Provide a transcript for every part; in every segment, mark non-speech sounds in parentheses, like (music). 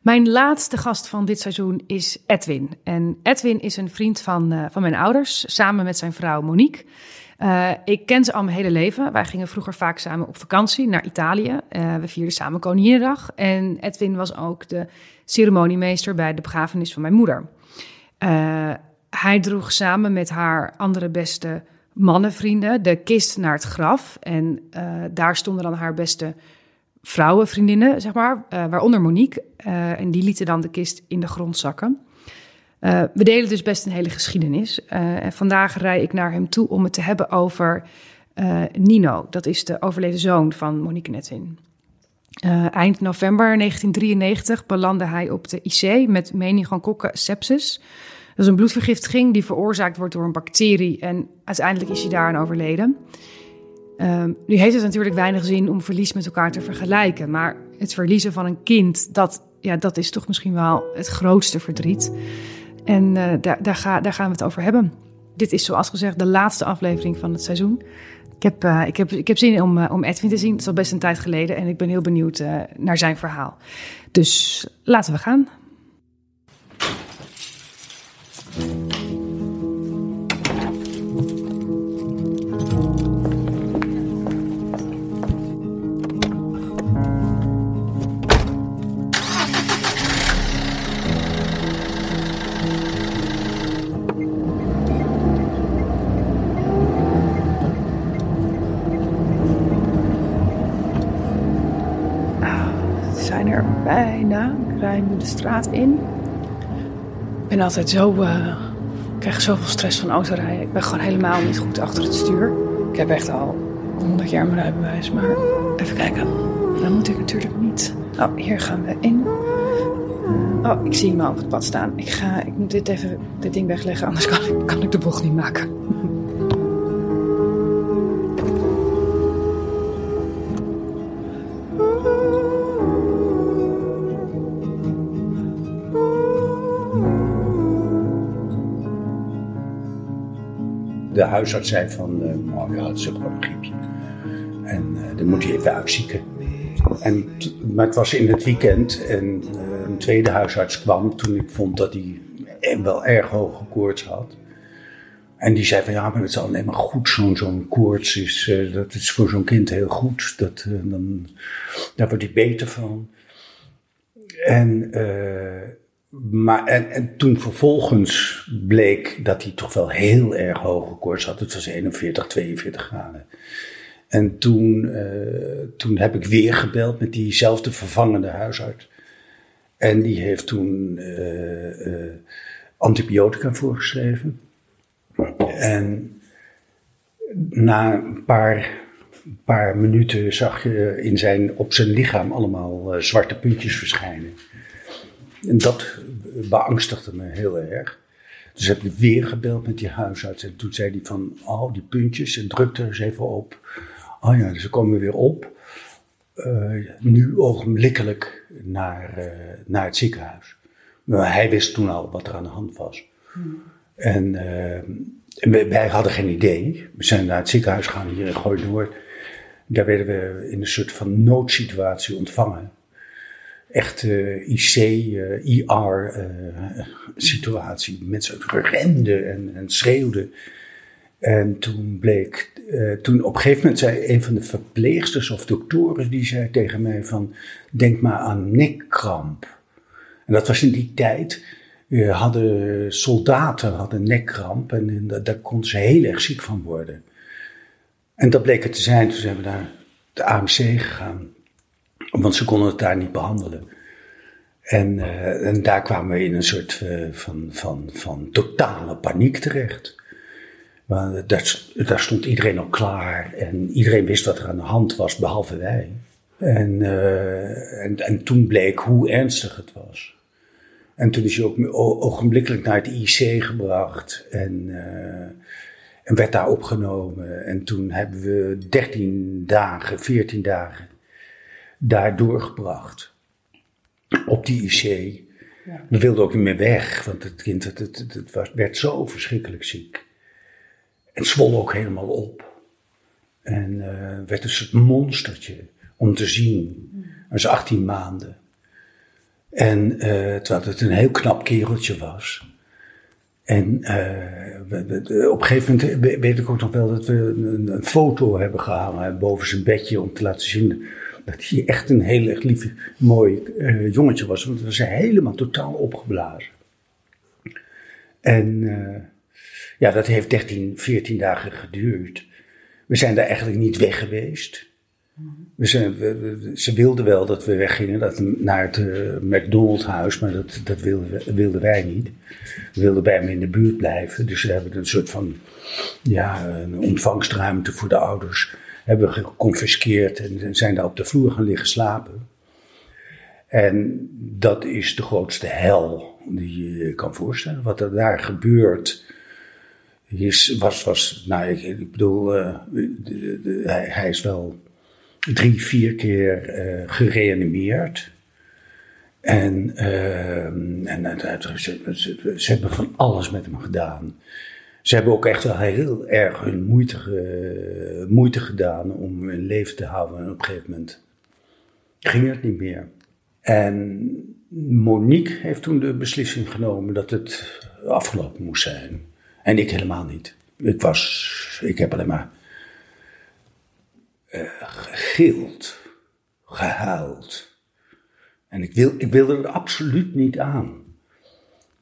Mijn laatste gast van dit seizoen is Edwin. En Edwin is een vriend van, uh, van mijn ouders, samen met zijn vrouw Monique. Uh, ik ken ze al mijn hele leven. Wij gingen vroeger vaak samen op vakantie naar Italië. Uh, we vierden samen Koninginnedag. En Edwin was ook de ceremoniemeester bij de begrafenis van mijn moeder. hij droeg samen met haar andere beste mannenvrienden de kist naar het graf. En daar stonden dan haar beste vrouwenvriendinnen, zeg maar, uh, waaronder Monique. Uh, en die lieten dan de kist in de grond zakken. Uh, we delen dus best een hele geschiedenis. en vandaag rij ik naar hem toe om het te hebben over Nino. Dat is de overleden zoon van Monique Netin. eind november 1993 belandde hij op de IC met meningokokken sepsis. Dat is een bloedvergiftiging die veroorzaakt wordt door een bacterie. En uiteindelijk is hij daaraan overleden. Um, nu heeft het natuurlijk weinig zin om verlies met elkaar te vergelijken. Maar het verliezen van een kind, dat, ja, dat is toch misschien wel het grootste verdriet. En uh, daar, daar, daar gaan we het over hebben. Dit is zoals gezegd de laatste aflevering van het seizoen. Ik heb, uh, ik heb, ik heb zin om, uh, om Edwin te zien. Het is al best een tijd geleden en ik ben heel benieuwd naar zijn verhaal. Dus laten we gaan. Bijna. Ik rij nu de straat in. Ik ben altijd zo. Uh, ik krijg zoveel stress van autorijden. Ik ben gewoon helemaal niet goed achter het stuur. Ik heb echt al 100 jaar mijn rijbewijs. Maar even kijken. Dan moet ik natuurlijk niet. Oh, hier gaan we in. Uh, oh, ik zie iemand op het pad staan. Ik, ga, ik moet dit even, dit ding wegleggen, anders kan ik, kan ik de bocht niet maken. Huisarts zei van, uh, nou ja, het is gewoon een griepje. En uh, dan moet hij even uitzieken. En maar het was in het weekend en uh, een tweede huisarts kwam toen ik vond dat hij wel erg hoge koorts had. En die zei van ja, maar het is alleen maar goed, zo'n zo'n koorts is, dat is voor zo'n kind heel goed. Dat, dan, daar wordt hij beter van. En maar, en, en, toen vervolgens bleek dat hij toch wel heel erg hoge koorts had. Het was 41, 42 graden. En toen, uh, toen heb ik weer gebeld met diezelfde vervangende huisarts. En die heeft toen uh, uh, antibiotica voorgeschreven. En na een paar, paar minuten zag je in zijn, op zijn lichaam allemaal zwarte puntjes verschijnen. En dat beangstigde me heel erg. Dus heb ik weer gebeld met die huisarts. En toen zei hij van, oh, die puntjes, en drukte er eens even op. Oh ja, ze komen weer op. Uh, nu ogenblikkelijk naar, uh, naar het ziekenhuis. Maar hij wist toen al wat er aan de hand was. En, en, wij hadden geen idee. We zijn naar het ziekenhuis gegaan hier in Gooi Daar werden we in een soort van noodsituatie ontvangen echt uh, IC, uh, IR uh, situatie. Mensen renden en, en schreeuwden. En toen bleek, toen op een gegeven moment zei een van de verpleegsters of doktoren, die zei tegen mij van, denk maar aan nekkramp. En dat was in die tijd, hadden soldaten hadden nekkramp en daar konden ze heel erg ziek van worden. En dat bleek het te zijn, toen zijn we naar de AMC gegaan. Want ze konden het daar niet behandelen. En, uh, en daar kwamen we in een soort uh, van, van, van totale paniek terecht. Maar daar, stond iedereen al klaar en iedereen wist wat er aan de hand was, behalve wij. En, uh, en, en toen bleek hoe ernstig het was. En toen is hij ook ogenblikkelijk naar het IC gebracht en, en werd daar opgenomen. En toen hebben we 13 dagen, 14 dagen daar doorgebracht. Op die IC. Ja. We wilden ook niet meer weg, want het kind het, het, het, was, werd zo verschrikkelijk ziek. En zwol ook helemaal op. En uh, werd een soort monstertje om te zien. Dat was 18 maanden. En uh, terwijl het een heel knap kereltje was. En uh, op een gegeven moment weet ik ook nog wel dat we een, een foto hebben gehangen boven zijn bedje om te laten zien dat hij echt een heel erg lief, mooi uh, jongetje was. Want was helemaal totaal opgeblazen. En ja, dat heeft 13, 14 dagen geduurd. We zijn daar eigenlijk niet weg geweest. We zijn, ze wilden wel dat we weggingen dat, naar het uh, McDonald's huis, maar dat, dat wilden, wilden wij niet. We wilden bij hem in de buurt blijven. Dus we hebben een soort van ja, een ontvangstruimte voor de ouders hebben geconfiskeerd en zijn daar op de vloer gaan liggen slapen. En dat is de grootste hel die je kan voorstellen. Wat er daar gebeurt, is, was, was, nou, ik, bedoel, uh, de, de, hij, is wel drie, vier keer uh, gereanimeerd. En, uh, en ze, hebben van alles met hem gedaan. Ze hebben ook echt wel heel erg hun moeite, gedaan om in leven te houden. En op een gegeven moment ging het niet meer. En Monique heeft toen de beslissing genomen dat het afgelopen moest zijn. En ik helemaal niet. Ik was, ik heb alleen maar uh, gegild, gehuild. En ik, wil, ik wilde er absoluut niet aan.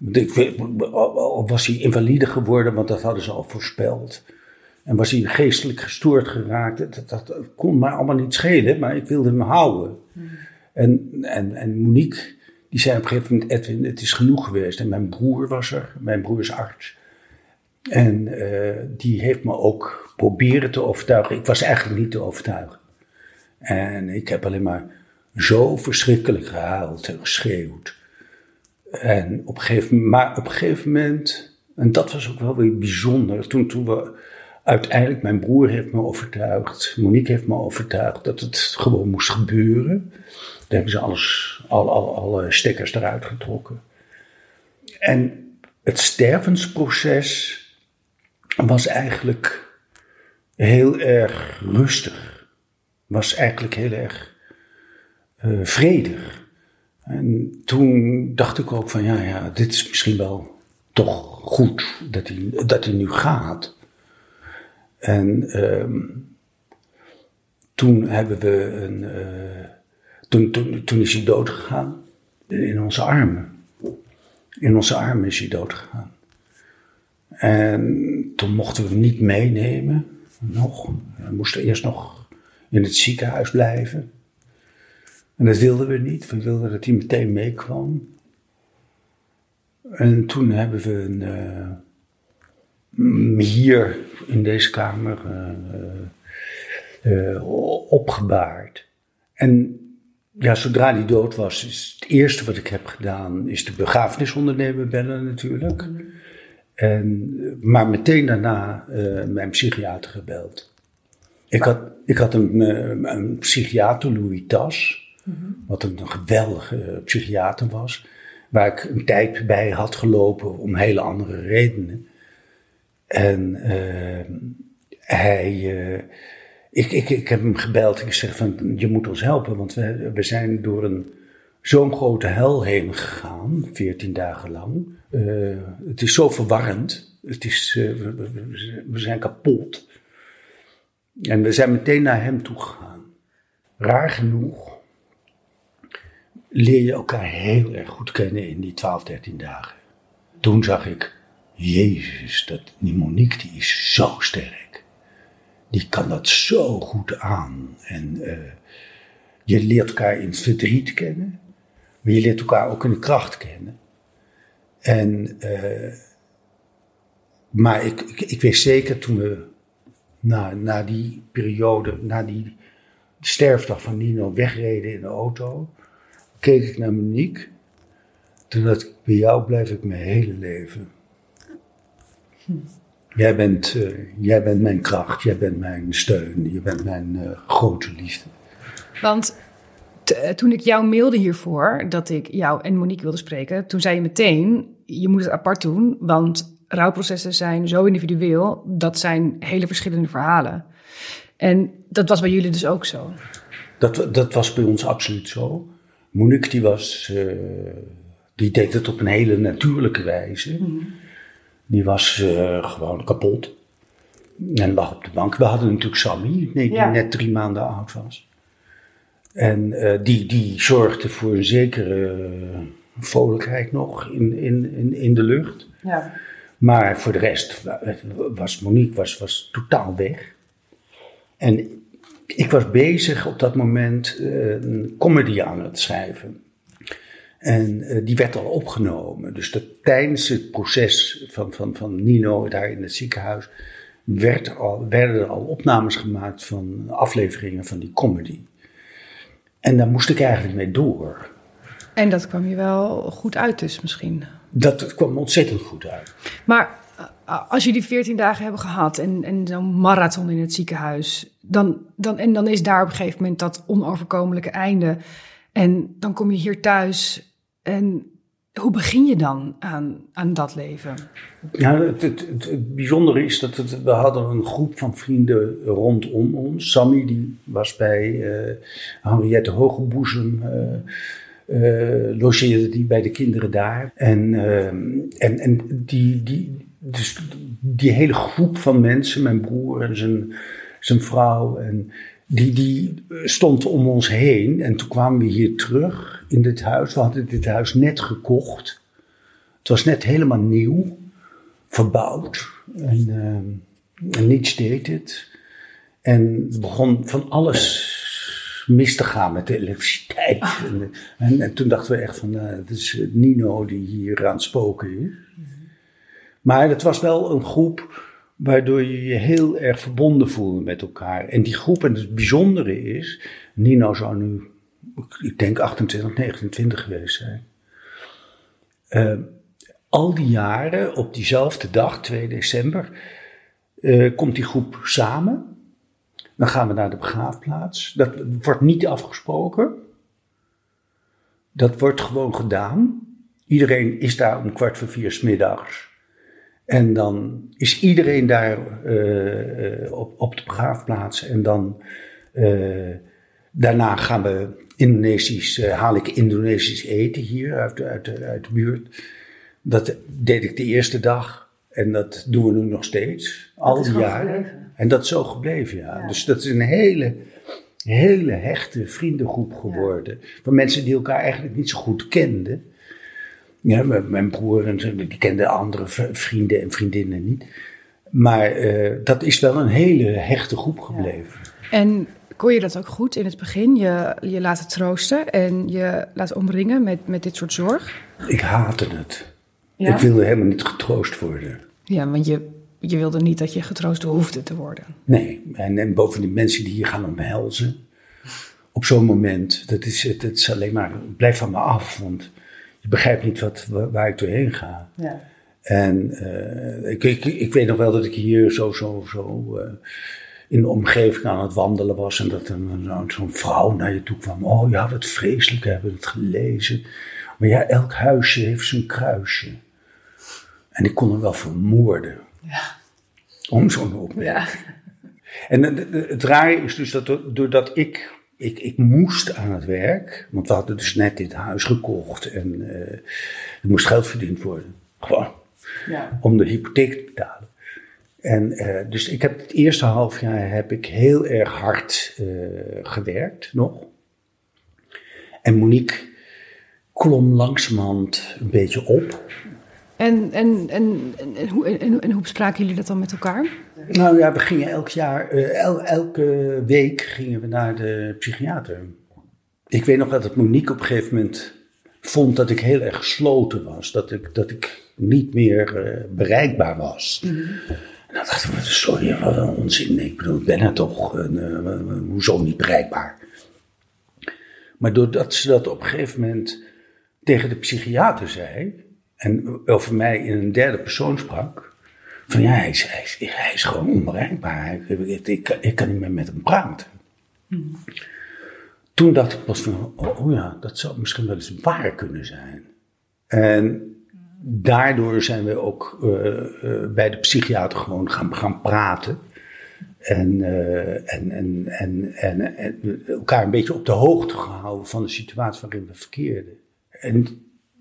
Ik, al was hij invalide geworden, want dat hadden ze al voorspeld. En was hij geestelijk gestoord geraakt. Dat, dat, kon mij allemaal niet schelen, maar ik wilde hem houden. Hmm. En, en, en Monique, die zei op een gegeven moment: Edwin, het is genoeg geweest. En mijn broer was er, mijn broer is arts. En uh, die heeft me ook proberen te overtuigen. Ik was eigenlijk niet te overtuigen. En ik heb alleen maar zo verschrikkelijk gehuild en geschreeuwd. En op gegeven, maar op een gegeven moment, en dat was ook wel weer bijzonder, toen, toen we uiteindelijk, mijn broer heeft me overtuigd, Monique heeft me overtuigd dat het gewoon moest gebeuren. Daar hebben ze alles, al, al, alle stekkers eruit getrokken. En het stervensproces was eigenlijk heel erg rustig. Was eigenlijk heel erg uh, vredig. En toen dacht ik ook van ja, ja, dit is misschien wel toch goed dat hij, dat hij nu gaat. En uh, toen hebben we een. Uh, toen, toen, toen is hij dood gegaan. In onze armen. In onze armen is hij dood gegaan. En toen mochten we hem niet meenemen. Nog. We moesten eerst nog in het ziekenhuis blijven. En dat wilden we niet. We wilden dat hij meteen meekwam. En toen hebben we een, uh, hier in deze kamer uh, uh, opgebaard. En ja, zodra hij dood was, is het eerste wat ik heb gedaan, is de begrafenisondernemer bellen natuurlijk. En, maar meteen daarna mijn psychiater gebeld. Ik had, ik had een, een psychiater, Louis Tas. Wat een geweldige psychiater was. Waar ik een tijd bij had gelopen om hele andere redenen. En uh, hij. Uh, ik, ik, ik heb hem gebeld. Ik zeg van je moet ons helpen. Want we, we zijn door een zo'n grote hel heen gegaan. 14 dagen lang. Uh, het is zo verwarrend. Het is, we, we zijn kapot. En we zijn meteen naar hem toe gegaan. Raar genoeg leer je elkaar heel erg goed kennen in die 12, 13 dagen. Toen zag ik, Jezus, dat, die Monique die is zo sterk. Die kan dat zo goed aan. En uh, je leert elkaar in verdriet kennen, maar je leert elkaar ook in kracht kennen. En, uh, maar ik, ik, wist zeker toen we na, na die periode, na die sterfdag van Nino wegreden in de auto, keek ik naar Monique. Toen dacht ik, bij jou blijf ik mijn hele leven. Jij, bent, uh, jij bent mijn kracht, jij bent mijn steun, je bent mijn uh, grote liefde. Want eh, toen ik jou mailde hiervoor, dat ik jou en Monique wilde spreken, toen zei je meteen, je moet het apart doen, want rouwprocessen zijn zo individueel, dat zijn hele verschillende verhalen. En dat was bij jullie dus ook zo? Dat, dat was bij ons absoluut zo. Monique die was, eh, die deed het op een hele natuurlijke wijze. Die was eh, gewoon kapot. En lag op de bank. We hadden natuurlijk Sammy, die Ja. net drie maanden oud was. En eh, die, die zorgde voor een zekere vrolijkheid nog in, in, in, in de lucht. Ja. Maar voor de rest wa- was Monique was, was totaal weg. En ik was bezig op dat moment eh, een comedy aan het schrijven. En eh, die werd al opgenomen. Dus dat, tijdens het proces van, van, van Nino daar in het ziekenhuis werd er al, werden er al opnames gemaakt van afleveringen van die comedy. En daar moest ik eigenlijk mee door. En dat kwam je wel goed uit dus misschien. Dat kwam ontzettend goed uit. Maar uh, als jullie 14 dagen hebben gehad en, en zo'n marathon in het ziekenhuis, dan, dan, en dan is daar op een gegeven moment dat onoverkomelijke einde. En dan kom je hier thuis en hoe begin je dan aan, aan dat leven? Ja, het, het, bijzondere is dat we hadden een groep van vrienden rondom ons. Sammy die was bij eh Henriette Hogeboezem, eh, logeerde die bij de kinderen daar. En, eh, en, en die, die, dus die hele groep van mensen, mijn broer en zijn, zijn vrouw, en die, die stond om ons heen. En toen kwamen we hier terug in dit huis. We hadden dit huis net gekocht. Het was net helemaal nieuw verbouwd. En, uh, en niets deed het. En er begon van alles mis te gaan met de elektriciteit. Ah. En, en, en, toen dachten we echt van, uh, het is Nino die hier aan het spoken is. Maar het was wel een groep waardoor je je heel erg verbonden voelde met elkaar. En die groep, en het bijzondere is, Nino zou nu, ik denk 28, 29 geweest zijn. Uh, al die jaren, op diezelfde dag, 2 december, uh, komt die groep samen. Dan gaan we naar de begraafplaats. Dat wordt niet afgesproken. Dat wordt gewoon gedaan. Iedereen is daar om kwart voor vier smiddags. En dan is iedereen daar uh, op, op de begraafplaats. En dan uh, daarna gaan we Indonesisch, haal ik Indonesisch eten hier uit de, uit de, uit de buurt. Dat deed ik de eerste dag en dat doen we nu nog steeds. Al die jaren. Gebleven. En dat is zo gebleven, ja. ja. Dus dat is een hele, hele hechte vriendengroep geworden. Ja. Van mensen die elkaar eigenlijk niet zo goed kenden. Ja, mijn broer en zo, die kenden andere vrienden en vriendinnen niet. Maar uh, dat is wel een hele hechte groep gebleven. Ja. En kon je dat ook goed in het begin? Je, je laten troosten en je laten omringen met, met dit soort zorg? Ik haatte het. Ja? Ik wilde helemaal niet getroost worden. Ja, want je, je wilde niet dat je getroost hoefde te worden. Nee, en, en bovendien mensen die hier gaan omhelzen. Op zo'n moment, dat is, het, het is alleen maar, blijf van me af. Want je begrijpt niet wat, waar ik doorheen ga. Ja. En uh, ik, ik, ik weet nog wel dat ik hier zo, zo, zo uh, in de omgeving aan het wandelen was. En dat zo'n zo vrouw naar je toe kwam. Oh ja, wat vreselijk, we hebben het gelezen. Maar ja, elk huisje heeft zijn kruisje. En ik kon hem wel vermoorden. Ja. Om zo'n opmerking. Ja. En het, het rare is dus dat doordat ik, ik, ik moest aan het werk, want we hadden dus net dit huis gekocht en uh, er moest geld verdiend worden. Gewoon. Ja. Om de hypotheek te betalen. En uh, dus ik heb het eerste half jaar heb ik heel erg hard uh, gewerkt nog. En Monique klom langzamerhand een beetje op. En, en, en, en, hoe, en, en hoe bespraken jullie dat dan met elkaar? Nou ja, we gingen elk jaar, uh, el, elke week gingen we naar de psychiater. Ik weet nog dat het Monique op een gegeven moment vond dat ik heel erg gesloten was. Dat ik, dat ik niet meer uh, bereikbaar was. Mhm. Mm-hmm. En dan dachten we, sorry, wat een onzin. Ik bedoel, ik ben er toch. Uh, hoezo niet bereikbaar? Maar doordat ze dat op een gegeven moment tegen de psychiater zei en over mij in een derde persoon sprak. Van ja, hij is, hij is, hij is gewoon onbereikbaar. Ik, ik, kan niet meer met hem praten. Mm. Toen dacht ik pas van, oh, oh, ja, dat zou misschien wel eens waar kunnen zijn. En daardoor zijn we ook uh, uh, bij de psychiater gewoon gaan, gaan praten. En, uh, en, en, en, en, en, elkaar een beetje op de hoogte gehouden van de situatie waarin we verkeerden. En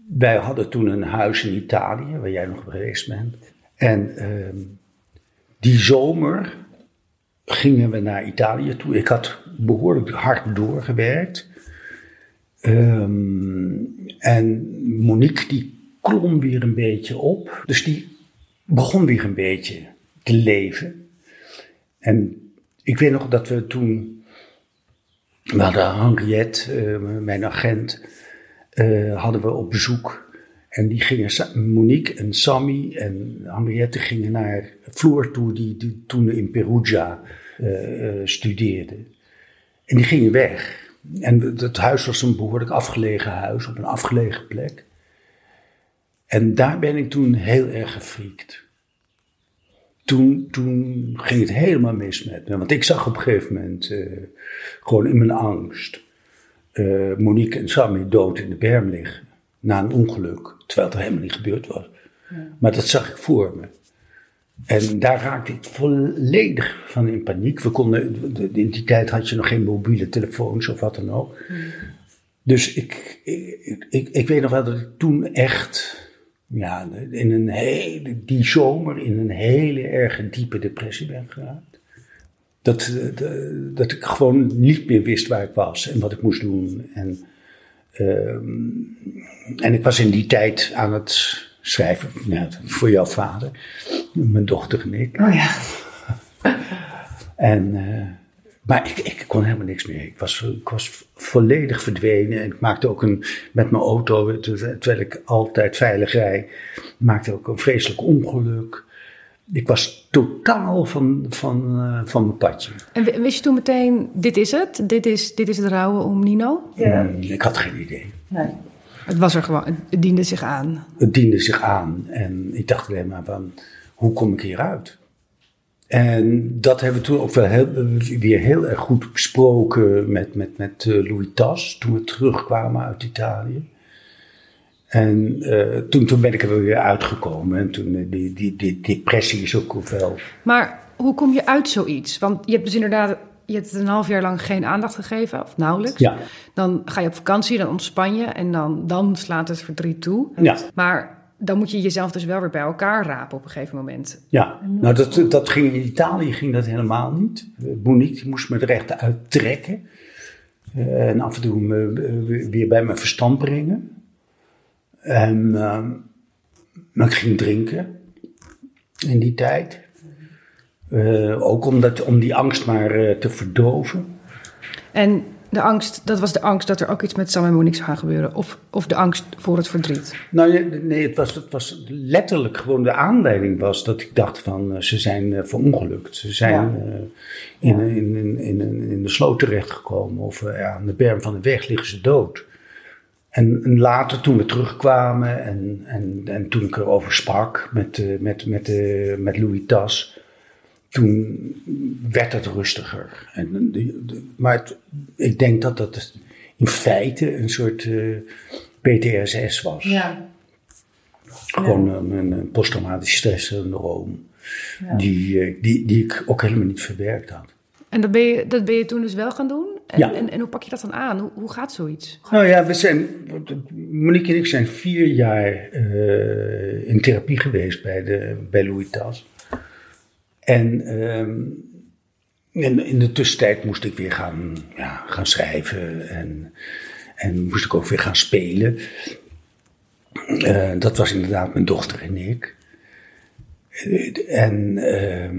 wij hadden toen een huis in Italië, waar jij nog geweest bent. En uh, die zomer gingen we naar Italië toe. Ik had behoorlijk hard doorgewerkt. Um, en Monique die klom weer een beetje op. Dus die begon weer een beetje te leven. En ik weet nog dat we toen. We hadden Henriette, uh, mijn agent, uh, hadden we op bezoek. En die gingen, Monique en Sammy en Henriette gingen naar Floor toe, die, die toen in Perugia uh, studeerde. En die gingen weg. En het huis was een behoorlijk afgelegen huis, op een afgelegen plek. En daar ben ik toen heel erg gefriekt. Toen, toen ging het helemaal mis met me. Want ik zag op een gegeven moment, uh, gewoon in mijn angst, Monique en Sammy dood in de berm liggen. Na een ongeluk. Terwijl het er helemaal niet gebeurd was. Ja. Maar dat zag ik voor me. En daar raakte ik volledig van in paniek. We konden, in die tijd had je nog geen mobiele telefoons of wat dan ook. Dus ik, ik, ik, ik, weet nog wel dat ik toen echt, ja, in een hele, die zomer in een hele erge diepe depressie ben geraakt. Dat, dat ik gewoon niet meer wist waar ik was en wat ik moest doen. En, um, en ik was in die tijd aan het schrijven ja, voor jouw vader, mijn dochter en ik. Oh ja. (laughs) en, uh, maar ik, ik, kon helemaal niks meer. Ik was, ik was volledig verdwenen. En ik maakte ook een, met mijn auto, terwijl ik altijd veilig rijd, maakte ook een vreselijk ongeluk. Ik was totaal van, van, uh, van mijn padje. En wist je toen meteen, dit is het? Dit is, dit is het rouwen om Nino? Ja. Hmm, ik had geen idee. Nee. Het was er gewoon, het diende zich aan. Het diende zich aan. En ik dacht alleen maar van, hoe kom ik hieruit? En dat hebben we toen ook wel heel, weer heel erg goed besproken met, met, met uh, Louis Tas, toen we terugkwamen uit Italië. En uh, toen, toen ben ik er weer uitgekomen. En toen, uh, die, die, die depressie is ook wel... Maar hoe kom je uit zoiets? Want je hebt dus inderdaad je hebt het een half jaar lang geen aandacht gegeven, of nauwelijks. Ja. Dan ga je op vakantie, dan ontspan je en dan, dan slaat het verdriet toe. Ja. Maar dan moet je jezelf dus wel weer bij elkaar rapen op een gegeven moment. Ja, nou dat, dat ging in Italië ging dat helemaal niet. Monique moest me er echt uittrekken. Uh, en af en toe me, weer bij mijn verstand brengen. En uh, maar ik ging drinken in die tijd. Uh, ook om, dat, om die angst maar uh, te verdoven. En de angst, dat was de angst dat er ook iets met Sam en Monique zou gaan gebeuren? Of, of de angst voor het verdriet? Nou nee, het, was, het was letterlijk gewoon de aanleiding was dat ik dacht van uh, ze zijn verongelukt. Ze zijn ja. in, ja. in, in, in, in, de sloot terechtgekomen of ja, aan de berm van de weg liggen ze dood. En, en, later, toen we terugkwamen en, en, en toen ik erover sprak met, met, met, met, met Louis Tas, toen werd het rustiger. En de, de, maar het, ik denk dat dat in feite een soort uh, PTSS was. Ja. Gewoon ja. een, een posttraumatische stresssyndroom. Ja. Die, die, die ik ook helemaal niet verwerkt had. En dat ben, je, dat ben je toen dus wel gaan doen? En, ja. en, en hoe pak je dat dan aan? Hoe, hoe gaat zoiets? Nou ja, we zijn, Monique en ik zijn vier jaar uh, in therapie geweest bij, de, bij Louis Tas. En um, in, in, de tussentijd moest ik weer gaan, ja, gaan schrijven en, en moest ik ook weer gaan spelen. Uh, dat was inderdaad mijn dochter en ik. En uh,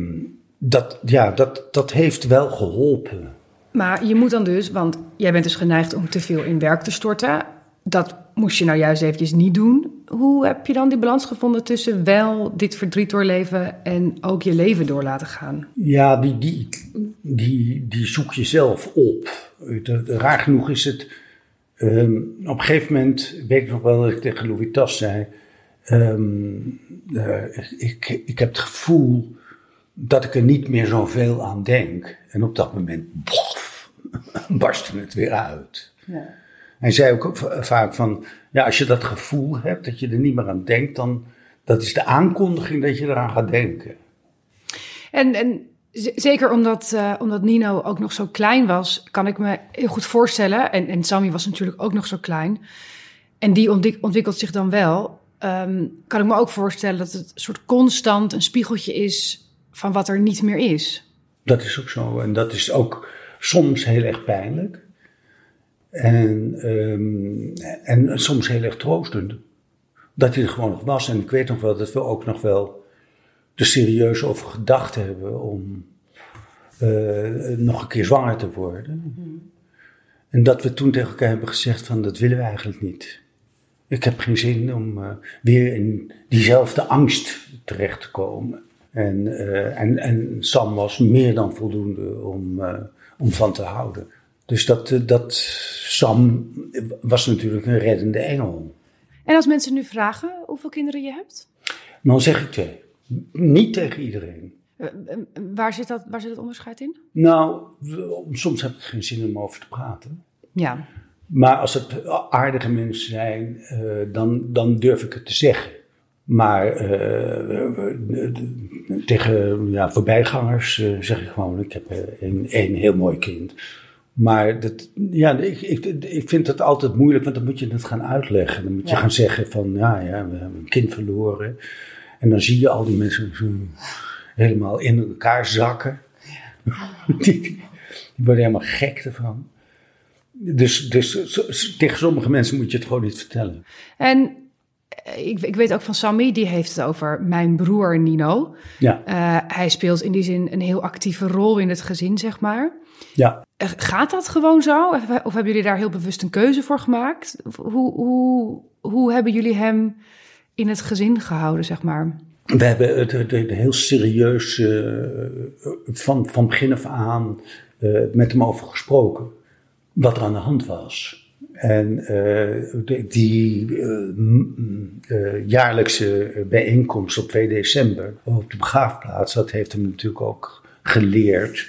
dat, ja, dat, dat heeft wel geholpen. Maar je moet dan dus, want jij bent dus geneigd om te veel in werk te storten. Dat moest je nou juist eventjes niet doen. Hoe heb je dan die balans gevonden tussen wel dit verdriet doorleven en ook je leven door laten gaan? Ja, die, die, die, die zoek je zelf op. Raar genoeg is het. Um, op een gegeven moment weet ik nog wel dat ik tegen Louis Tas zei. Um, uh, ik, ik heb het gevoel dat ik er niet meer zoveel aan denk. En op dat moment, bof, (laughs) barstte het weer uit. Ja. Hij zei ook vaak van, ja, als je dat gevoel hebt, dat je er niet meer aan denkt, dan dat is de aankondiging dat je eraan gaat denken. En, en Zeker omdat, uh, omdat Nino ook nog zo klein was, kan ik me heel goed voorstellen. En, en Sammy was natuurlijk ook nog zo klein. En die ontwikkelt zich dan wel. Um, kan ik me ook voorstellen dat het een soort constant een spiegeltje is van wat er niet meer is. Dat is ook zo. En dat is ook soms heel erg pijnlijk. En, um, en soms heel erg troostend. Dat hij er gewoon nog was. En ik weet nog wel dat we ook nog wel er serieus over gedacht hebben om uh, nog een keer zwanger te worden. Mm En dat we toen tegen elkaar hebben gezegd van dat willen we eigenlijk niet. Ik heb geen zin om uh, weer in diezelfde angst terecht te komen. En, uh, en, en Sam was meer dan voldoende om, om van te houden. Dus dat, dat Sam was natuurlijk een reddende engel. En als mensen nu vragen hoeveel kinderen je hebt? Dan zeg ik twee. Niet tegen iedereen. Eh, eh, waar zit, dat, waar zit het onderscheid in? Nou, soms heb ik geen zin om over te praten. Ja. Maar als het aardige mensen zijn, dan, dan durf ik het te zeggen. Maar uh, tegen ja, voorbijgangers uh, zeg ik gewoon: ik heb een, een heel mooi kind. Maar dat, ja, ik, ik, ik vind het altijd moeilijk, want dan moet je het gaan uitleggen. Dan moet je gaan zeggen: van ja, ja, we hebben een kind verloren. En dan zie je al die mensen zo helemaal in elkaar zakken. (laughs) die, die worden helemaal gek ervan. Dus, dus tegen sommige mensen moet je het gewoon niet vertellen. En eh, ik, ik weet ook van Sammy, die heeft het over mijn broer Nino. Ja. Uh, hij speelt in die zin een heel actieve rol in het gezin, zeg maar. Ja. Uh, gaat dat gewoon zo? Of, of, hebben jullie daar heel bewust een keuze voor gemaakt? Hoe, hoe, hoe hebben jullie hem in het gezin gehouden, zeg maar? We hebben het, het, het heel serieus uh, van, van begin af aan uh, met hem over gesproken. Wat er aan de hand was. En uh, die jaarlijkse bijeenkomst op 2 december op de begraafplaats, dat heeft hem natuurlijk ook geleerd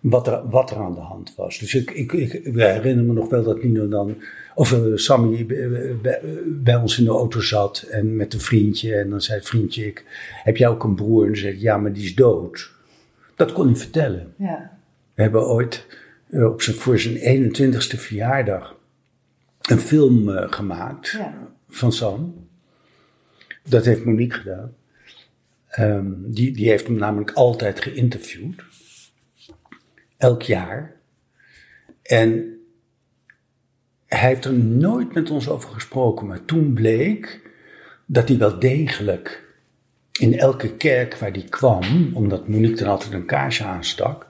wat er, wat er aan de hand was. Dus ik, ik, ik herinner me nog wel dat Nino dan of uh, Sammy bij, ons in de auto zat en met een vriendje. En dan zei het vriendje, ik, heb jij ook een broer? En dan zei ik, ja, maar die is dood. Dat kon hij vertellen. Ja. We hebben ooit uh, op zijn, voor zijn 21ste verjaardag een film uh, gemaakt ja. van Sam. Dat heeft Monique gedaan. Um, die, die heeft hem namelijk altijd geïnterviewd. Elk jaar. En hij heeft er nooit met ons over gesproken, maar toen bleek dat hij wel degelijk in elke kerk waar hij kwam, omdat Monique dan altijd een kaarsje aanstak,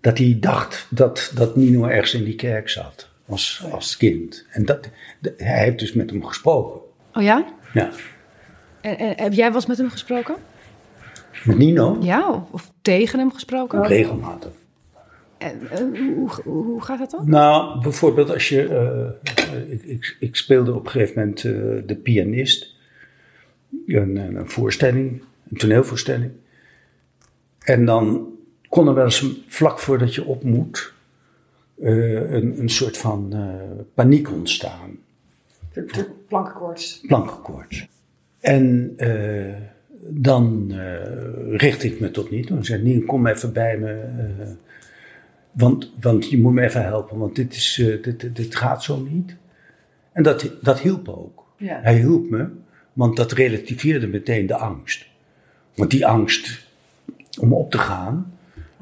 dat hij dacht dat, dat Nino ergens in die kerk zat als, als kind. En dat, hij heeft dus met hem gesproken. Oh ja? Ja. En, en heb jij wel eens met hem gesproken? Met Nino? Ja, of, of tegen hem gesproken? Regelmatig. En, uh, hoe, hoe, gaat dat dan? Nou, bijvoorbeeld als je. Uh, ik, ik, ik, speelde op een gegeven moment uh, de pianist. Een, een, voorstelling, een toneelvoorstelling. En dan kon er wel eens vlak voordat je op moet. Een, een soort van paniek ontstaan. Plankenkoorts. Plankenkoorts. En dan richt ik me tot niet. Dan zei Nien, kom even bij me. Want, want je moet me even helpen, want dit, is, dit, dit gaat zo niet. En dat, dat hielp ook. Ja. Hij hielp me, want dat relativeerde meteen de angst. Want die angst om op te gaan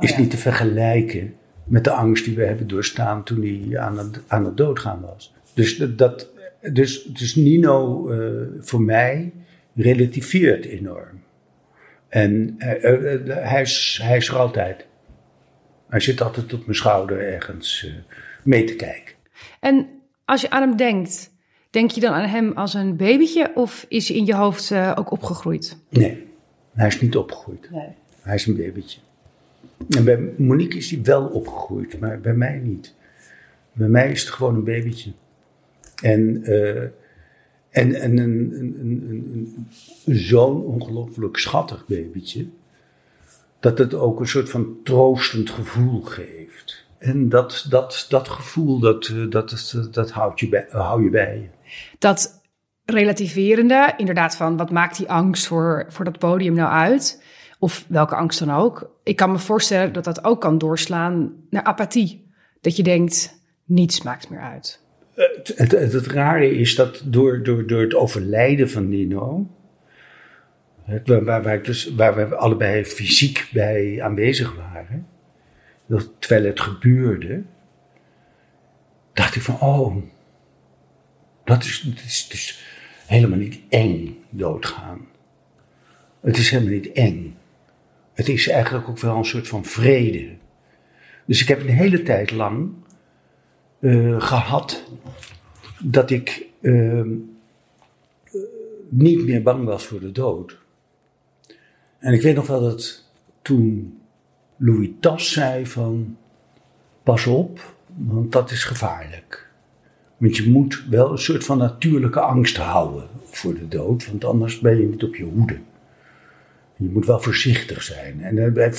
is oh ja. niet te vergelijken met de angst die we hebben doorstaan toen hij aan het, aan het doodgaan was. Dus, dat, dus, dus Nino uh, voor mij relativeert enorm. En uh, hij, is, hij is er altijd. Hij zit altijd op mijn schouder ergens uh, mee te kijken. En als je aan hem denkt, denk je dan aan hem als een babytje of is hij in je hoofd uh, ook opgegroeid? Nee, hij is niet opgegroeid. Nee. Hij is een babytje. En bij Monique is hij wel opgegroeid, maar bij mij niet. Bij mij is het gewoon een babytje. En, uh, en, en een, een, een, een, zo'n ongelooflijk schattig babytje dat het ook een soort van troostend gevoel geeft. En dat, dat, dat gevoel, dat, dat, dat houd je bij, hou je bij. Dat relativerende, inderdaad van wat maakt die angst voor, voor dat podium nou uit? Of welke angst dan ook. Ik kan me voorstellen dat dat ook kan doorslaan naar apathie. Dat je denkt, niets maakt meer uit. Het, het, het, rare is dat door, door, door het overlijden van Nino, waar, waar, dus, waar we allebei fysiek bij aanwezig waren, dat, terwijl het gebeurde, dacht ik van, oh, dat is, is helemaal niet eng doodgaan. Het is helemaal niet eng. Het is eigenlijk ook wel een soort van vrede. Dus ik heb een hele tijd lang uh, gehad dat ik uh, niet meer bang was voor de dood. En ik weet nog wel dat toen Louis Tas zei van pas op, want dat is gevaarlijk. Want je moet wel een soort van natuurlijke angst houden voor de dood, want anders ben je niet op je hoede. Je moet wel voorzichtig zijn. En hij,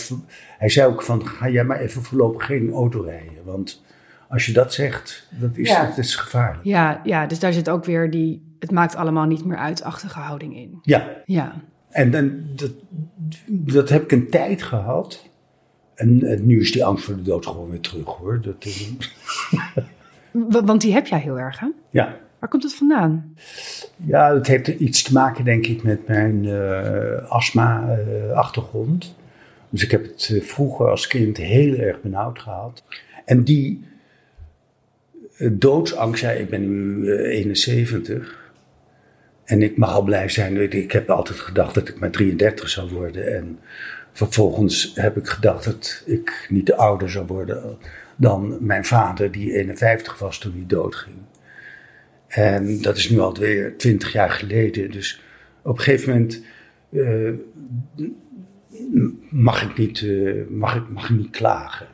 hij zei ook van, ga jij maar even voorlopig geen auto rijden, want als je dat zegt, dat is, ja. dat is gevaarlijk. Ja, ja, dus daar zit ook weer die, het maakt allemaal niet meer uitachtige houding in. Ja. Ja. En dan, dat, dat heb ik een tijd gehad. En, en, nu is die angst voor de dood gewoon weer terug hoor. Dat, (laughs) Want die heb jij heel erg hè? Ja. Waar komt het vandaan? Ja, het heeft iets te maken denk ik met mijn uh, astma-achtergrond. Dus ik heb het uh, vroeger als kind heel erg benauwd gehad. En die doodsangst, ja, ik ben nu 71. En ik mag al blij zijn. Ik heb altijd gedacht dat ik maar 33 zou worden. En vervolgens heb ik gedacht dat ik niet ouder zou worden dan mijn vader, die 51 was toen hij doodging. En dat is nu alweer 20 jaar geleden. Dus op een gegeven moment uh, mag, ik niet, uh, mag, ik, mag ik niet klagen.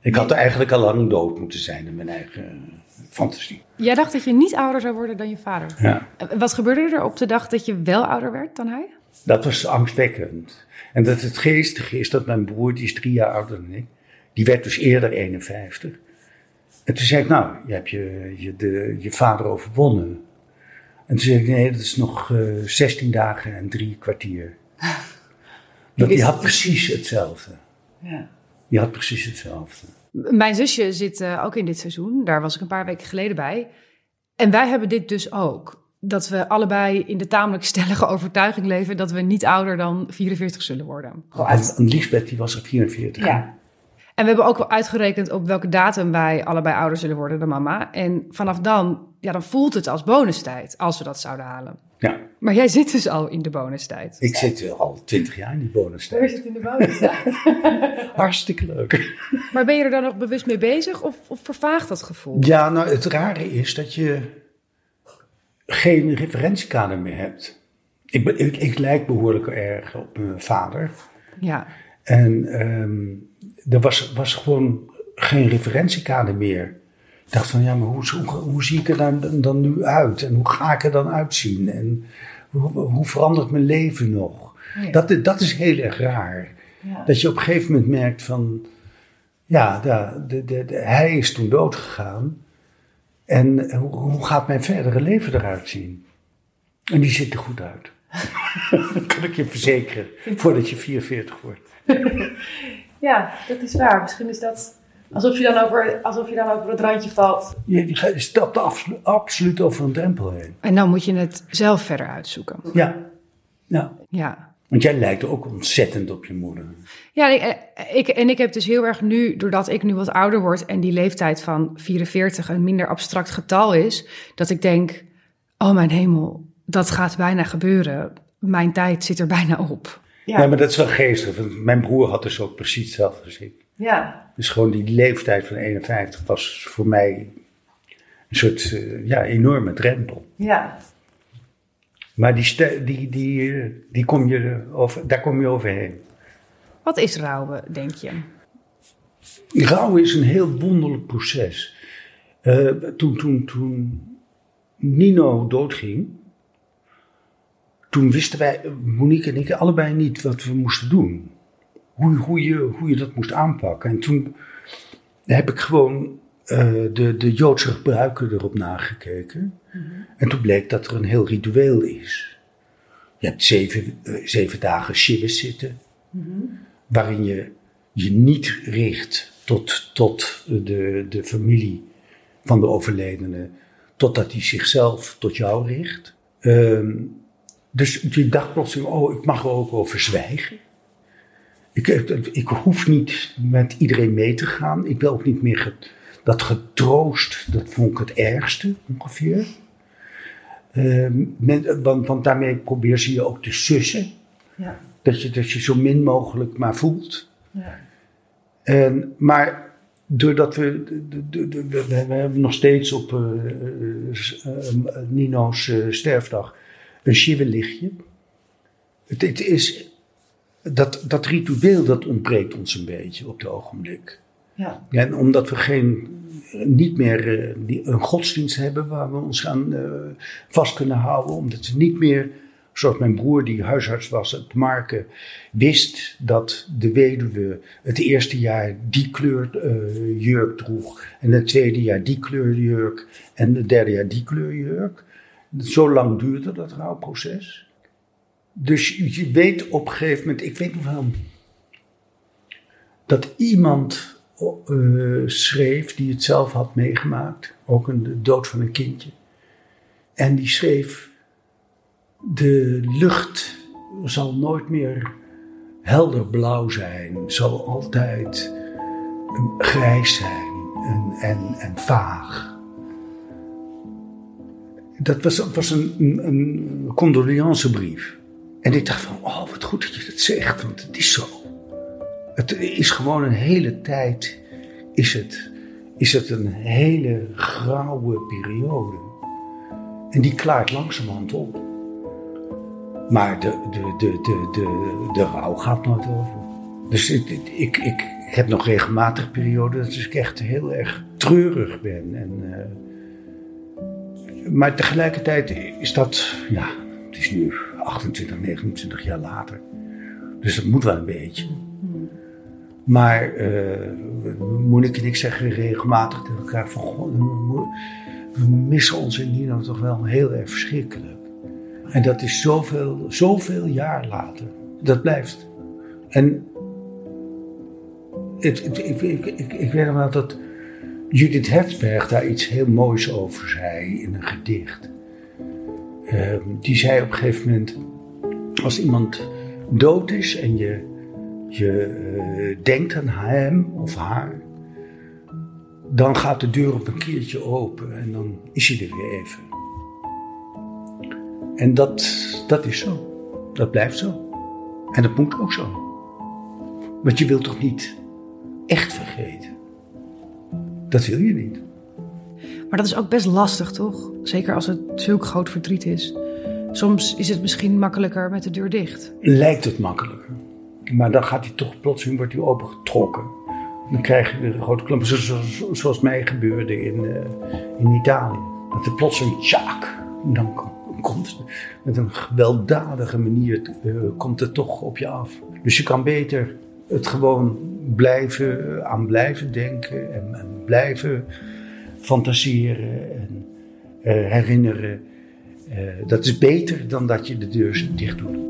Ik had er eigenlijk al lang dood moeten zijn in mijn eigen fantasie. Jij dacht dat je niet ouder zou worden dan je vader. Ja. Wat gebeurde er op de dag dat je wel ouder werd dan hij? Dat was angstwekkend. En dat het geestige is dat mijn broer, die is drie jaar ouder dan ik, die werd dus eerder 51. En toen zei ik, nou, je hebt je, je, de, je vader overwonnen. En toen zei ik, nee, dat is nog uh, eh, 16 dagen en drie kwartier. (laughs) Want die had precies hetzelfde. Ja. Die had precies hetzelfde. Mijn zusje zit uh, ook in dit seizoen. Daar was ik een paar weken geleden bij. En wij hebben dit dus ook. Dat we allebei in de tamelijk stellige (laughs) overtuiging leven dat we niet ouder dan 44 zullen worden. En Lisbeth die was er 44. Ja. En we hebben ook wel uitgerekend op welke datum wij allebei ouder zullen worden dan mama. En vanaf dan, ja, dan voelt het als bonustijd als we dat zouden halen. Ja. Maar jij zit dus al in de bonustijd. Ik zit al twintig jaar in die bonustijd. Hoe zit in de bonustijd? (laughs) Hartstikke leuk. Maar ben je er dan nog bewust mee bezig of, of vervaagt dat gevoel? Ja, nou het rare is dat je geen referentiekader meer hebt. Ik, ben, ik, ik lijk behoorlijk erg op mijn vader. Ja. En um, er was, was gewoon geen referentiekader meer. Ik dacht van, ja, maar hoe, hoe, hoe zie ik er dan, dan, nu uit? En hoe ga ik er dan uitzien? En hoe, hoe verandert mijn leven nog? Dat, dat is heel erg raar. Ja. Dat je op een gegeven moment merkt van, ja, de, de, de, hij is toen dood gegaan. En hoe, hoe gaat mijn verdere leven eruit zien? En die ziet er goed uit. dat (laughs) (laughs) kan ik je verzekeren, voordat je 44 wordt. (laughs) ja, dat is waar. Misschien is dat alsof je dan over, alsof je dan over het randje valt. Je, je stapt absoluut, absoluut over een drempel heen. En dan moet je het zelf verder uitzoeken. Ja. ja. Ja. Want jij lijkt ook ontzettend op je moeder. Ja, ik, ik, en ik heb dus heel erg nu, doordat ik nu wat ouder word en die leeftijd van 44 een minder abstract getal is, dat ik denk: oh mijn hemel, dat gaat bijna gebeuren. Mijn tijd zit er bijna op. Ja, maar dat is wel geestig. Want mijn broer had dus ook precies hetzelfde gezien. Ja. Dus gewoon die leeftijd van 51 was voor mij een soort uh, ja, enorme drempel. Ja. Maar die, die, die, die kom je over, daar kom je overheen. Wat is rouwen, denk je? Rouwen is een heel wonderlijk proces. Uh, toen, toen, toen Nino doodging, toen wisten wij, Monique en ik, allebei niet wat we moesten doen. Hoe, hoe, je, hoe je dat moest aanpakken. En toen heb ik gewoon uh, de, de Joodse gebruiken erop nagekeken. Mhm. En toen bleek dat er een heel ritueel is. Je hebt zeven, eh, zeven dagen shivas zitten, waarin je je niet richt tot, tot de, de familie van de overledene, totdat hij zichzelf tot jou richt. Ehm, dus je dacht plotseling, oh, ik mag er ook over zwijgen. Ik, ik, hoef niet met iedereen mee te gaan. Ik wil ook niet meer dat getroost, dat vond ik het ergste ongeveer. Ehm, men- want, want daarmee probeer ze je ook te sussen. Ja. Dat je, dat je zo min mogelijk maar voelt. Ja. En, maar doordat we, we, we hebben nog steeds op eh, eh, eh, Nino's sterfdag een shiva-lichtje. Het, het is, dat, dat ritueel dat ontbreekt ons een beetje op het ogenblik. Ja. En omdat we geen, niet meer eh, die, een godsdienst hebben waar we ons aan eh, vast kunnen houden. Omdat we niet meer, zoals mijn broer die huisarts was, het Marken, wist dat de weduwe het eerste jaar die kleur eh, jurk droeg. En het tweede jaar die kleur jurk. En het derde jaar die kleur jurk. Zo lang duurde dat rouwproces. Dus je weet op een gegeven moment, ik weet nog wel dat iemand eh, schreef die het zelf had meegemaakt, ook een de dood van een kindje. En die schreef: De lucht zal nooit meer helder blauw zijn, zal altijd grijs zijn en, en, en vaag. Dat was, een, een condoleancebrief. En ik dacht van, oh wat goed dat je dat zegt, want het is zo. Het is gewoon een hele tijd, is het, is het een hele grauwe periode. En die klaart langzamerhand op. Maar de, de, de, de, de, de rouw gaat nooit over. Dus ik, ik, ik heb nog regelmatig perioden dat ik echt heel erg treurig ben. En, eh, maar tegelijkertijd is dat, ja, het is nu 28, 29 jaar later. Dus dat moet wel een beetje. Maar eh Monique en ik zeggen regelmatig tegen elkaar van... "Goh, we- missen onze Nino toch wel heel erg verschrikkelijk. En dat is zoveel, zoveel jaar later. Dat blijft. En het, ik, ik weet nog wel dat Judith Hertzberg daar iets heel moois over zei in een gedicht. Ehm, die zei op een gegeven moment, als iemand dood is en je, je eh, denkt aan hem of haar, dan gaat de deur op een keertje open en dan is hij er weer even. En dat, dat is zo. Dat blijft zo. En dat moet ook zo. Want je wilt toch niet echt vergeten? Dat wil je niet. Maar dat is ook best lastig, toch? Zeker als het zulk groot verdriet is. Soms is het misschien makkelijker met de deur dicht. Lijkt het makkelijker. Maar dan gaat hij toch plotseling wordt hij opengetrokken. Dan krijg je weer een grote klomp. Zo- zo- zo- Zoals mij gebeurde in, eh, in Italië. Dat er plotseling tjaak. Dan kom- komt het met een gewelddadige manier eh, komt het toch op je af. Dus je kan beter het gewoon blijven, aan blijven denken en, en blijven fantaseren en eh, herinneren. Eh, dat is beter dan dat je de deur dicht doet.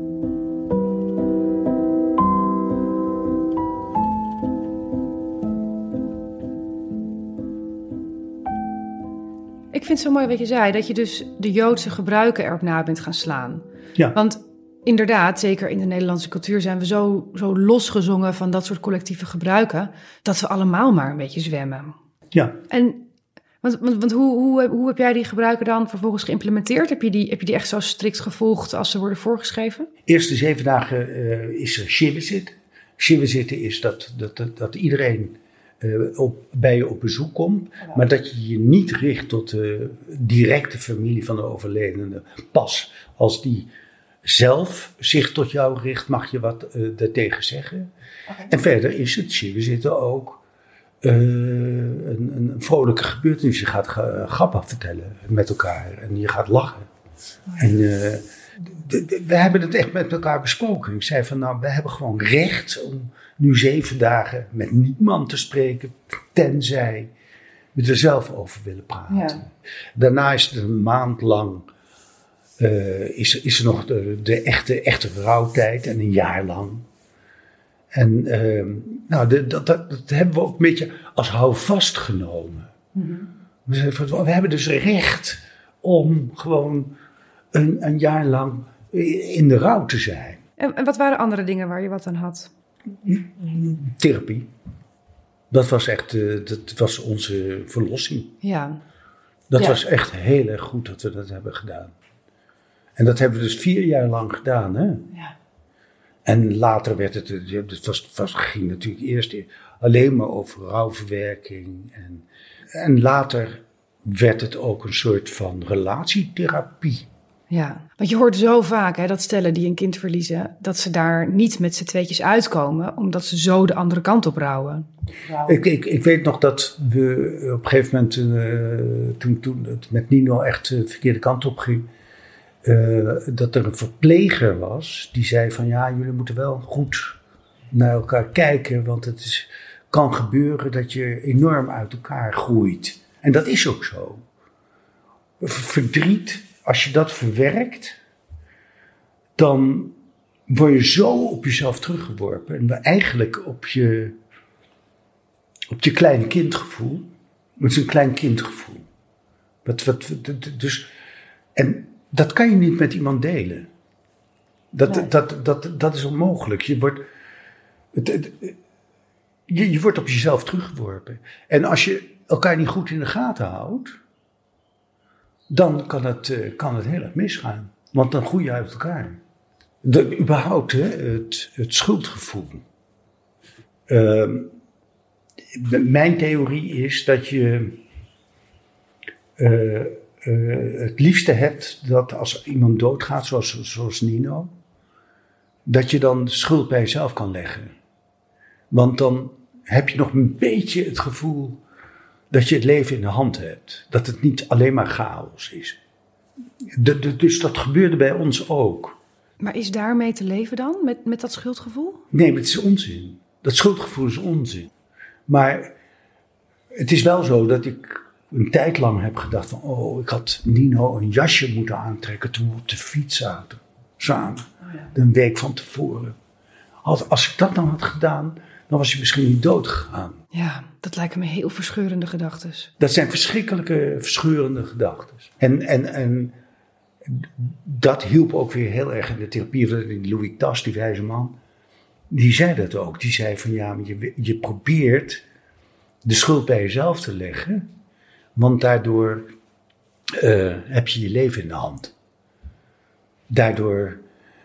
Ik vind het zo mooi wat je zei, dat je dus de Joodse gebruiken erop na bent gaan slaan. Ja. Want inderdaad, zeker in de Nederlandse cultuur zijn we zo, zo losgezongen van dat soort collectieve gebruiken, dat we allemaal maar een beetje zwemmen. Ja, En want, want, want hoe, hoe, hoe heb jij die gebruiken dan vervolgens geïmplementeerd? Heb je, die, heb je die echt zo strikt gevolgd als ze worden voorgeschreven? eerste zeven dagen eh, is er shiva zitten. Shiva zitten is dat, dat, dat, dat iedereen eh, op, bij je op bezoek komt, maar dat je je niet richt tot de directe familie van de overledene. Pas als die zelf zich tot jou richt, mag je wat eh daartegen zeggen. En verder is het zitten ook eh, een, een vrolijke gebeurtenis. Je gaat ga- grappen vertellen met elkaar en je gaat lachen. En eh, we hebben het echt met elkaar besproken. Ik zei van nou, we hebben gewoon recht om nu zeven dagen met niemand te spreken, tenzij we er zelf over willen praten. Ja. Daarna is het een maand lang eh, is, is er nog de, de, echte, echte rouwtijd en een jaar lang. En ehm, nou, de, dat, dat, dat, hebben we ook een beetje als houvast genomen. we, we, hebben dus recht om gewoon een, een jaar lang in de rouw te zijn. En, en wat waren andere dingen waar je wat aan had? Therapie. Dat was echt, uh, dat was onze verlossing. Ja. Dat Ja. was echt heel erg goed dat we dat hebben gedaan. En dat hebben we dus vier jaar lang gedaan, hè? Ja. En later werd het, het was, was, ging natuurlijk eerst alleen maar over rouwverwerking. En, en later werd het ook een soort van relatietherapie. Ja, want je hoort zo vaak hè, dat stellen die een kind verliezen, dat ze daar niet met z'n tweetjes uitkomen, omdat ze zo de andere kant op rouwen. Ik, ik, ik weet nog dat we op een gegeven moment, eh, toen, toen het met Nino echt de verkeerde kant op ging, eh, dat er een verpleger was die zei van ja, jullie moeten wel goed naar elkaar kijken, want het is, kan gebeuren dat je enorm uit elkaar groeit. En dat is ook zo. Verdriet, als je dat verwerkt, dan word je zo op jezelf teruggeworpen. En eigenlijk op je, op je kleine kindgevoel. Het is een klein kindgevoel. Wat, wat, wat- dus, en dat kan je niet met iemand delen. Dat, Nee. dat, dat, dat is onmogelijk. Je wordt, het, het- je, je wordt op jezelf teruggeworpen. En als je elkaar niet goed in de gaten houdt, dan kan het, eh, kan het heel erg misgaan. Want dan groei je uit elkaar. De, überhaupt, hè, het, het schuldgevoel. Ehm, mijn theorie is dat je eh, eh, het liefste hebt dat als iemand doodgaat, zoals, zoals Nino, dat je dan de schuld bij jezelf kan leggen. Want dan heb je nog een beetje het gevoel dat je het leven in de hand hebt. Dat het niet alleen maar chaos is. De- de- dus dat gebeurde bij ons ook. Maar is daarmee te leven dan, met, met dat schuldgevoel? Nee, maar het is onzin. Dat schuldgevoel is onzin. Maar het is wel zo dat ik een tijd lang heb gedacht van... oh, ik had Nino een jasje moeten aantrekken toen we op de fiets zaten. Samen. Een week van tevoren. Als, als ik dat dan had gedaan, dan was hij misschien niet dood gegaan. Ja, dat lijken me heel verscheurende gedachten. Dat zijn verschrikkelijke, verscheurende gedachten. En, en, en dat hielp ook weer heel erg in de therapie. Louis Tas, die wijze man, die zei dat ook. Die zei van ja, maar je, je probeert de schuld bij jezelf te leggen. Want daardoor eh, heb je je leven in de hand. Daardoor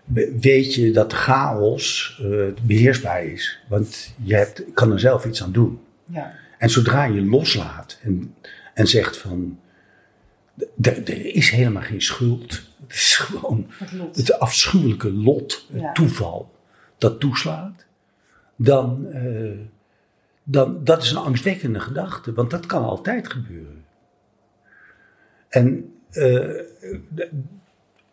we- weet je dat de chaos eh, beheersbaar is. Want je hebt, kan er zelf iets aan doen. Ja. En zodra je loslaat en, en zegt van, er is helemaal geen schuld. Het is gewoon Het afschuwelijke lot, het Ja. toeval, dat toeslaat. Dan, eh, dan, dat is een angstwekkende gedachte, want dat kan altijd gebeuren. En eh,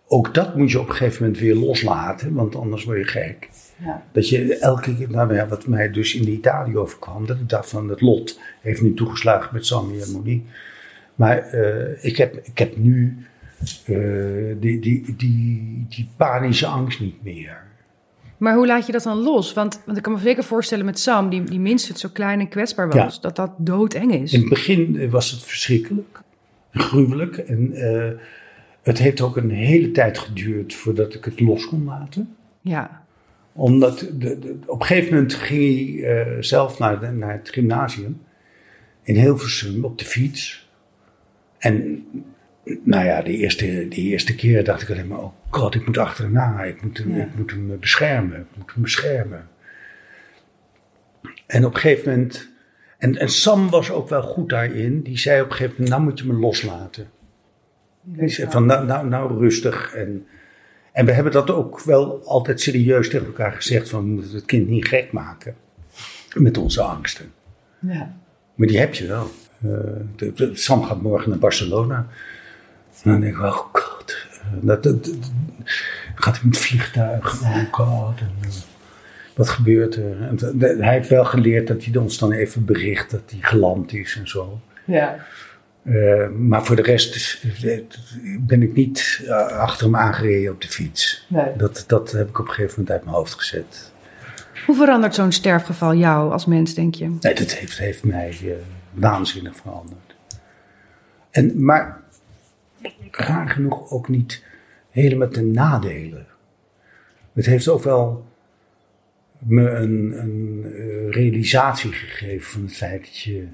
ook dat moet je op een gegeven moment weer loslaten, want anders word je gek. Ja. Dat je elke keer, nou ja, wat mij dus in Italië overkwam, dat ik dacht van het lot heeft nu toegeslagen met Sammy en Monique. Maar eh, ik, heb, ik heb nu eh, die, die, die, die panische angst niet meer. Maar hoe laat je dat dan los? Want, want ik kan me zeker voorstellen met Sam, die, die minstens zo klein en kwetsbaar was, Ja. dat dat doodeng is. In het begin was het verschrikkelijk, gruwelijk. En eh, het heeft ook een hele tijd geduurd voordat ik het los kon laten. Ja, Omdat de, de- op een gegeven moment ging hij eh, zelf naar, de- naar het gymnasium in Hilversum op de fiets. En nou ja, de eerste, de eerste keer dacht ik alleen maar, oh god, ik moet achterna, ik moet hem, Ja. ik moet hem beschermen, ik moet hem beschermen. En op een gegeven moment, en, en Sam was ook wel goed daarin, die zei op een gegeven moment, nou moet je me loslaten. Die zei van, nou, nou, nou rustig. En, en we hebben dat ook wel altijd serieus tegen elkaar gezegd, van we moeten het kind niet gek maken met onze angsten. ja. Maar die heb je wel. Eh, de- de- Sam gaat morgen naar Barcelona. En dan denk ik, oh god. eh, Dat, dat, dat- gaat hij met het vliegtuig. Oh god. En, eh, wat gebeurt er? En de- de- hij heeft wel geleerd dat hij ons dan even bericht dat hij geland is en zo. ja. Uh, maar voor de rest ben ik niet achter hem aangereden op de fiets. Nee. Dat, dat heb ik op een gegeven moment uit mijn hoofd gezet. Hoe verandert zo'n sterfgeval jou als mens, denk je? Nee, dat heeft, heeft mij uh, waanzinnig veranderd. En, maar raar genoeg ook niet helemaal ten nadelen. Het heeft ook wel me een, een uh, realisatie gegeven van het feit dat je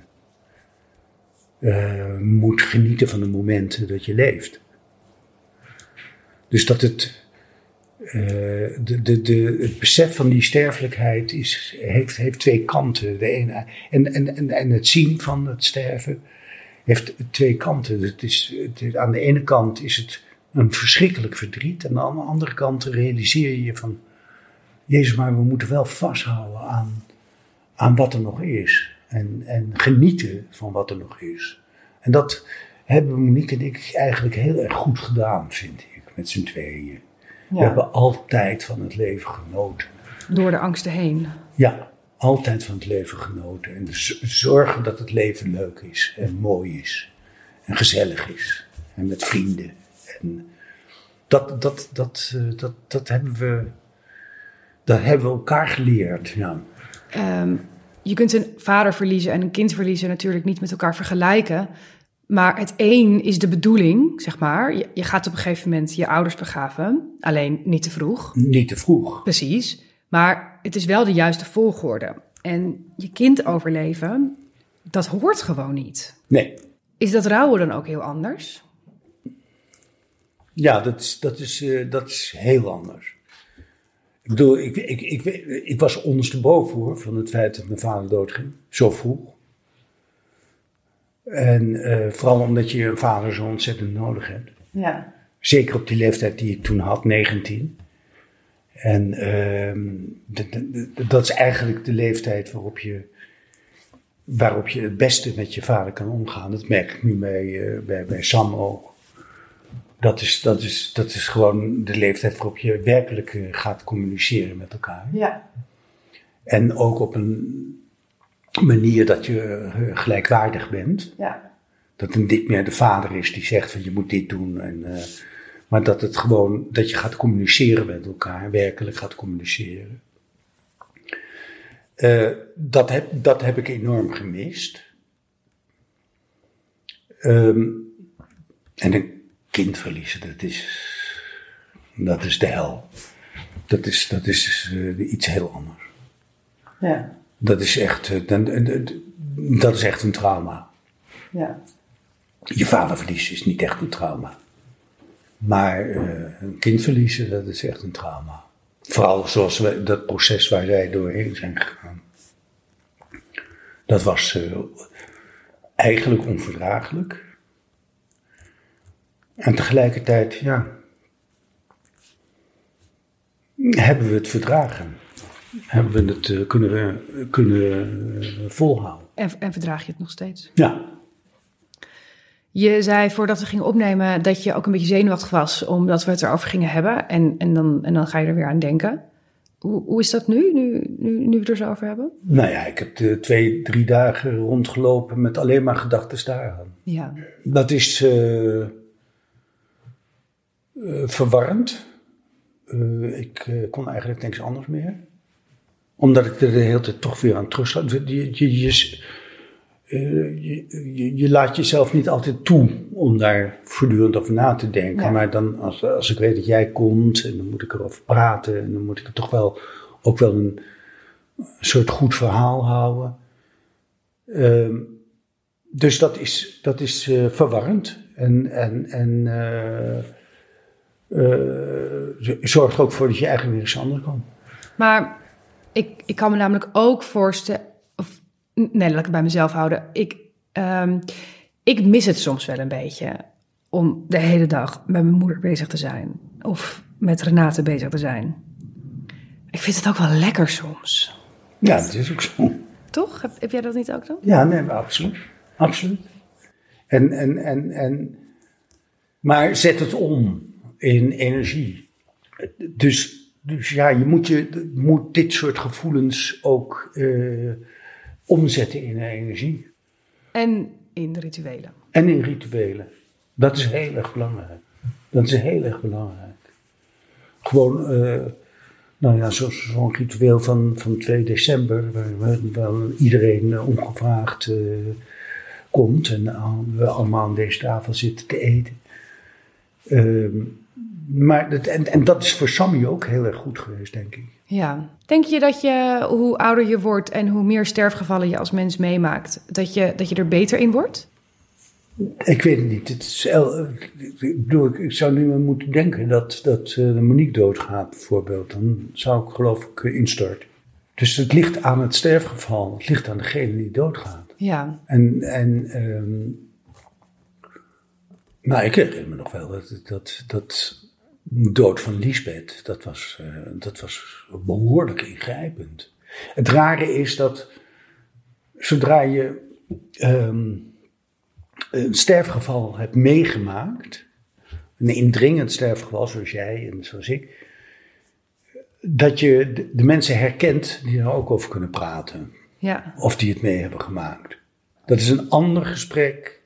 uh, moet genieten van de momenten dat je leeft. Dus dat het uh, de, de, de, het besef van die sterfelijkheid is, heeft, heeft twee kanten. De ene, en, en, en, en het zien van het sterven heeft twee kanten. Het is, het, aan de ene kant is het een verschrikkelijk verdriet. En aan de andere kant realiseer je van... Jezus, maar we moeten wel vasthouden aan, aan wat er nog is. En, en genieten van wat er nog is. En dat hebben Monique en ik eigenlijk heel erg goed gedaan, vind ik, met z'n tweeën. We hebben altijd van het leven genoten. Door de angsten heen. Ja, altijd van het leven genoten. En zorgen dat het leven leuk is en mooi is. En gezellig is. En met vrienden. En dat, dat, dat, eh, dat, dat hebben we. Dat hebben we elkaar geleerd. Ja. Um, je kunt een vader verliezen en een kind verliezen natuurlijk niet met elkaar vergelijken. Maar het een is de bedoeling, zeg maar. Je, je, gaat op een gegeven moment je ouders begraven. Alleen niet te vroeg. Niet te vroeg. Precies. Maar het is wel de juiste volgorde. En je kind overleven, dat hoort gewoon niet. Nee. Is dat rouwen dan ook heel anders? Ja, dat is, dat is, uh, dat is heel anders. Ik bedoel, ik, ik, ik, ik, was ondersteboven hoor, van het feit dat mijn vader doodging. Zo vroeg. En uh, vooral omdat je een vader zo ontzettend nodig hebt. Ja. Zeker op die leeftijd die ik toen had, 19. En uh, dat is eigenlijk de leeftijd waarop je, waarop je het beste met je vader kan omgaan. Dat merk ik nu bij, uh, bij, bij Sam ook. Dat is, dat, is, dat is gewoon de leeftijd waarop je werkelijk uh, gaat communiceren met elkaar. Ja. En ook op een manier dat je uh, gelijkwaardig bent. Ja. Dat het niet meer de vader is die zegt van je moet dit doen. En, uh, maar dat het gewoon, dat je gaat communiceren met elkaar, werkelijk gaat communiceren. Uh, dat, heb, dat heb ik enorm gemist. Um, en een kind verliezen, dat is, dat is de hel. Dat is, dat is uh, iets heel anders. Ja. Dat is echt, uh, dat is echt een trauma. Ja. Je vader verliezen is niet echt een trauma. Maar uh, een kind verliezen, dat is echt een trauma. Vooral zoals we, dat proces waar zij doorheen zijn gegaan. Dat was uh, eigenlijk onverdraaglijk. En tegelijkertijd, ja, hebben we het verdragen. Hebben we het uh, kunnen, we, kunnen volhouden. En, en verdraag je het nog steeds? Ja, je zei voordat we gingen opnemen dat je ook een beetje zenuwachtig was, omdat we het erover gingen hebben. En, en, dan, en dan ga je er weer aan denken. Hoe, hoe is dat nu, nu, nu, nu we het er zo over hebben? Nou ja, ik heb de twee, drie dagen rondgelopen met alleen maar gedachten daaraan. Ja. Dat is uh, uh, verwarrend. Uh, ik kon eigenlijk niks anders meer. Omdat ik er de hele tijd toch weer aan terug zat. Je, je, je, uh, je, je, laat jezelf niet altijd toe om daar voortdurend over na te denken. Maar dan, als, als ik weet dat jij komt, en dan moet ik erover praten, en dan moet ik er toch wel ook wel een, een soort goed verhaal houden. Uh, dus dat is, dat is uh, verwarrend. En, en, en uh, zorgt er ook voor dat je eigenlijk weer eens anders kan. Maar ik, ik kan me namelijk ook voorstellen Nee, laat ik het bij mezelf houden. Ik, um, ik mis het soms wel een beetje om de hele dag met mijn moeder bezig te zijn. Of met Renate bezig te zijn. Ik vind het ook wel lekker soms. Ja, dat is ook zo. Toch? Heb, heb jij dat niet ook dan? Ja, nee, absoluut. Absoluut. En, en, en, en, maar zet het om in energie. Dus, dus ja, je moet, je, moet dit soort gevoelens ook uh, omzetten in energie. En in rituelen. En in rituelen. Dat is heel erg belangrijk. Dat is heel erg belangrijk. Gewoon, uh, nou ja, zo'n zo ritueel van, van 2 december, waar, waar iedereen uh, ongevraagd uh, komt en we allemaal aan deze tafel zitten te eten. Ehm, maar dat, en, en dat is voor Sammy ook heel erg goed geweest, denk ik. Ja. Denk je dat je, hoe ouder je wordt en hoe meer sterfgevallen je als mens meemaakt, dat je, dat je er beter in wordt? Ik weet het niet. Het is, ik, bedoel, ik zou nu maar moeten denken dat, dat uh, Monique doodgaat, bijvoorbeeld. Dan zou ik geloof ik uh, instorten. Dus het ligt aan het sterfgeval. Het ligt aan degene die doodgaat. Ja. En, en um, nou, ik herinner me nog wel dat, dat, dat dood van Lisbeth, dat was, uh, dat was behoorlijk ingrijpend. Het rare is dat zodra je um, een sterfgeval hebt meegemaakt, een indringend sterfgeval zoals jij en zoals ik, dat je de, de mensen herkent die er ook over kunnen praten. Ja. Of die het mee hebben gemaakt. Dat is een ander gesprek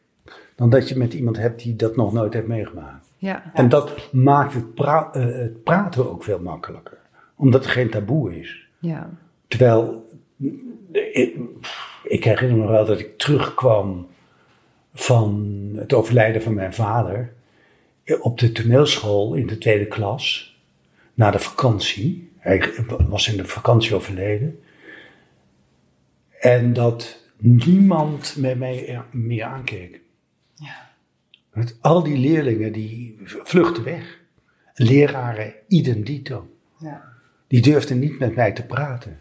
dan dat je met iemand hebt die dat nog nooit heeft meegemaakt. Ja. En dat maakt het, pra uh, het, praten ook veel makkelijker, omdat er geen taboe is. Ja. Terwijl, ik, ik herinner me wel dat ik terugkwam van het overlijden van mijn vader op de toneelschool in de tweede klas, na de vakantie. Hij was in de vakantie overleden. En dat niemand met mij meer aankeek. Ja. Met al die leerlingen die vluchten weg. Leraren idem dito. Ja. Die durfden niet met mij te praten.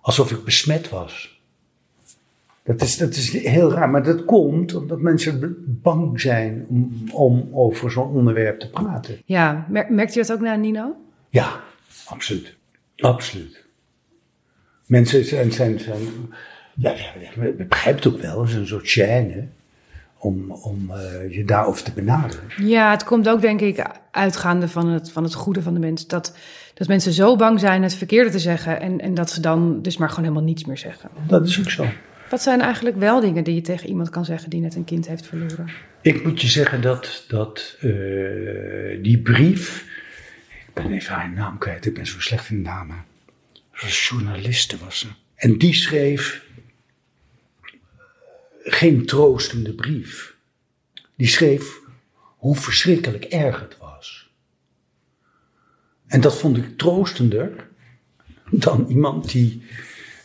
Alsof ik besmet was. Dat is, dat is heel raar, maar dat komt omdat mensen bang zijn om, om over zo'n onderwerp te praten. Ja, merkt je dat ook naar Nino? Ja, absoluut. Absoluut. Mensen zijn, zijn, zijn ja, je begrijpt het ook wel, het is een soort chaîne om, om uh, je daarover te benaderen. Ja, het komt ook denk ik uitgaande van het, van het goede van de mens. Dat, dat mensen zo bang zijn het verkeerde te zeggen en, en dat ze dan dus maar gewoon helemaal niets meer zeggen. Dat is ook zo. Wat zijn eigenlijk wel dingen die je tegen iemand kan zeggen die net een kind heeft verloren? Ik moet je zeggen dat, dat uh, die brief. Ik ben even haar naam kwijt, ik ben zo slecht in namen. Een journaliste was ze. En die schreef geen troostende brief. Die schreef hoe verschrikkelijk erg het was. En dat vond ik troostender dan iemand die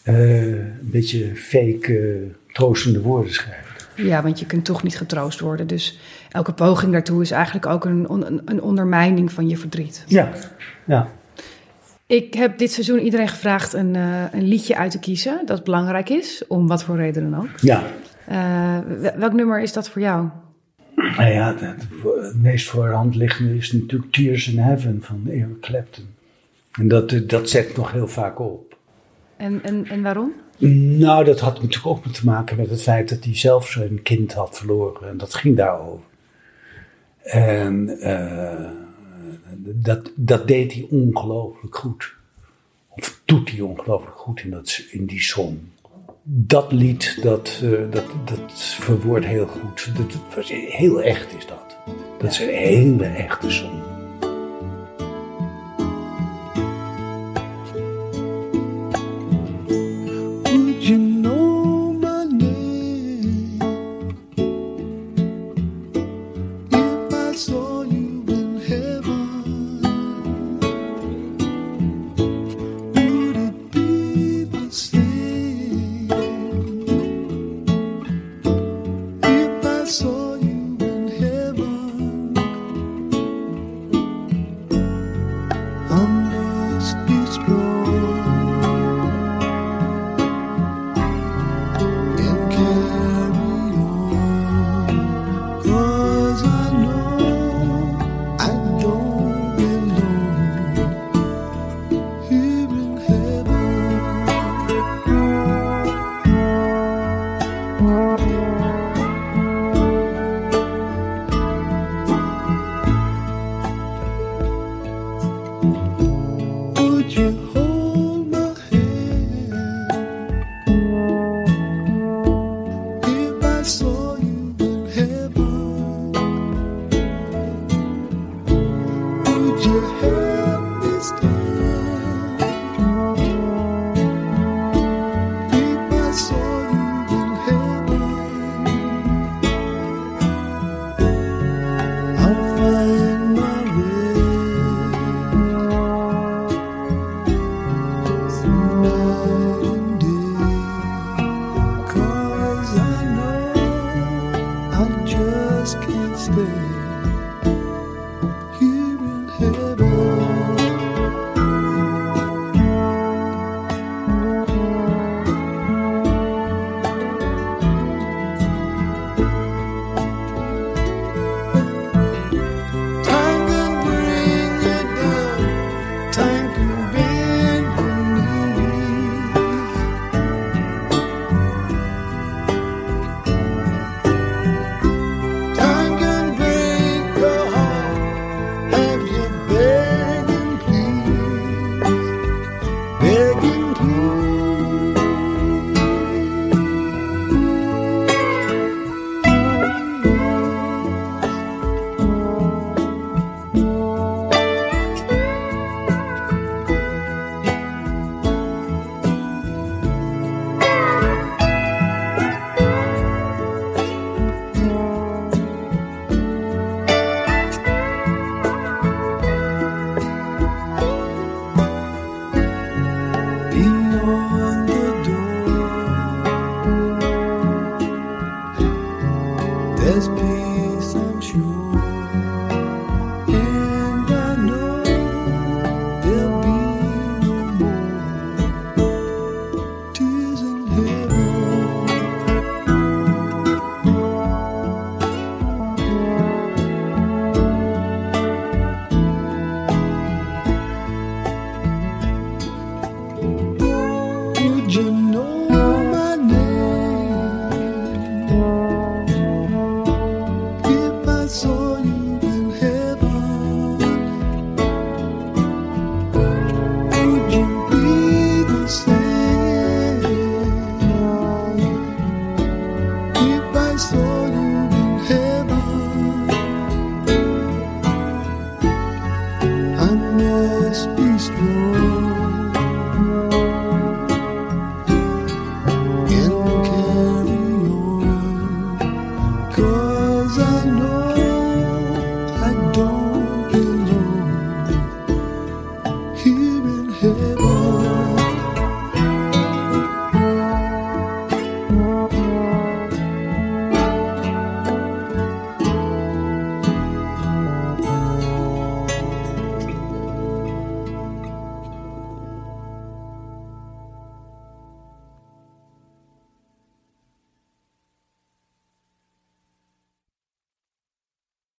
uh, een beetje fake uh, troostende woorden schrijft. Ja, want je kunt toch niet getroost worden. Dus elke poging daartoe is eigenlijk ook een, een, een ondermijning van je verdriet. Ja, ja. Ik heb dit seizoen iedereen gevraagd een, uh, een liedje uit te kiezen dat belangrijk is, om wat voor reden dan ook. Ja. Uh, welk nummer is dat voor jou? Nou ja, het, het meest voor de hand liggende is natuurlijk Tears in Heaven van Eric Clapton. En dat, dat zet nog heel vaak op. En, en, en waarom? Nou, dat had natuurlijk ook te maken met het feit dat hij zelf zijn kind had verloren. En dat ging daarover. En uh, dat, dat deed hij ongelooflijk goed. Of doet hij ongelooflijk goed in, dat, in die song. Dat lied, dat, uh, dat, dat verwoordt heel goed. Dat, heel echt is dat. Dat is een hele echte song.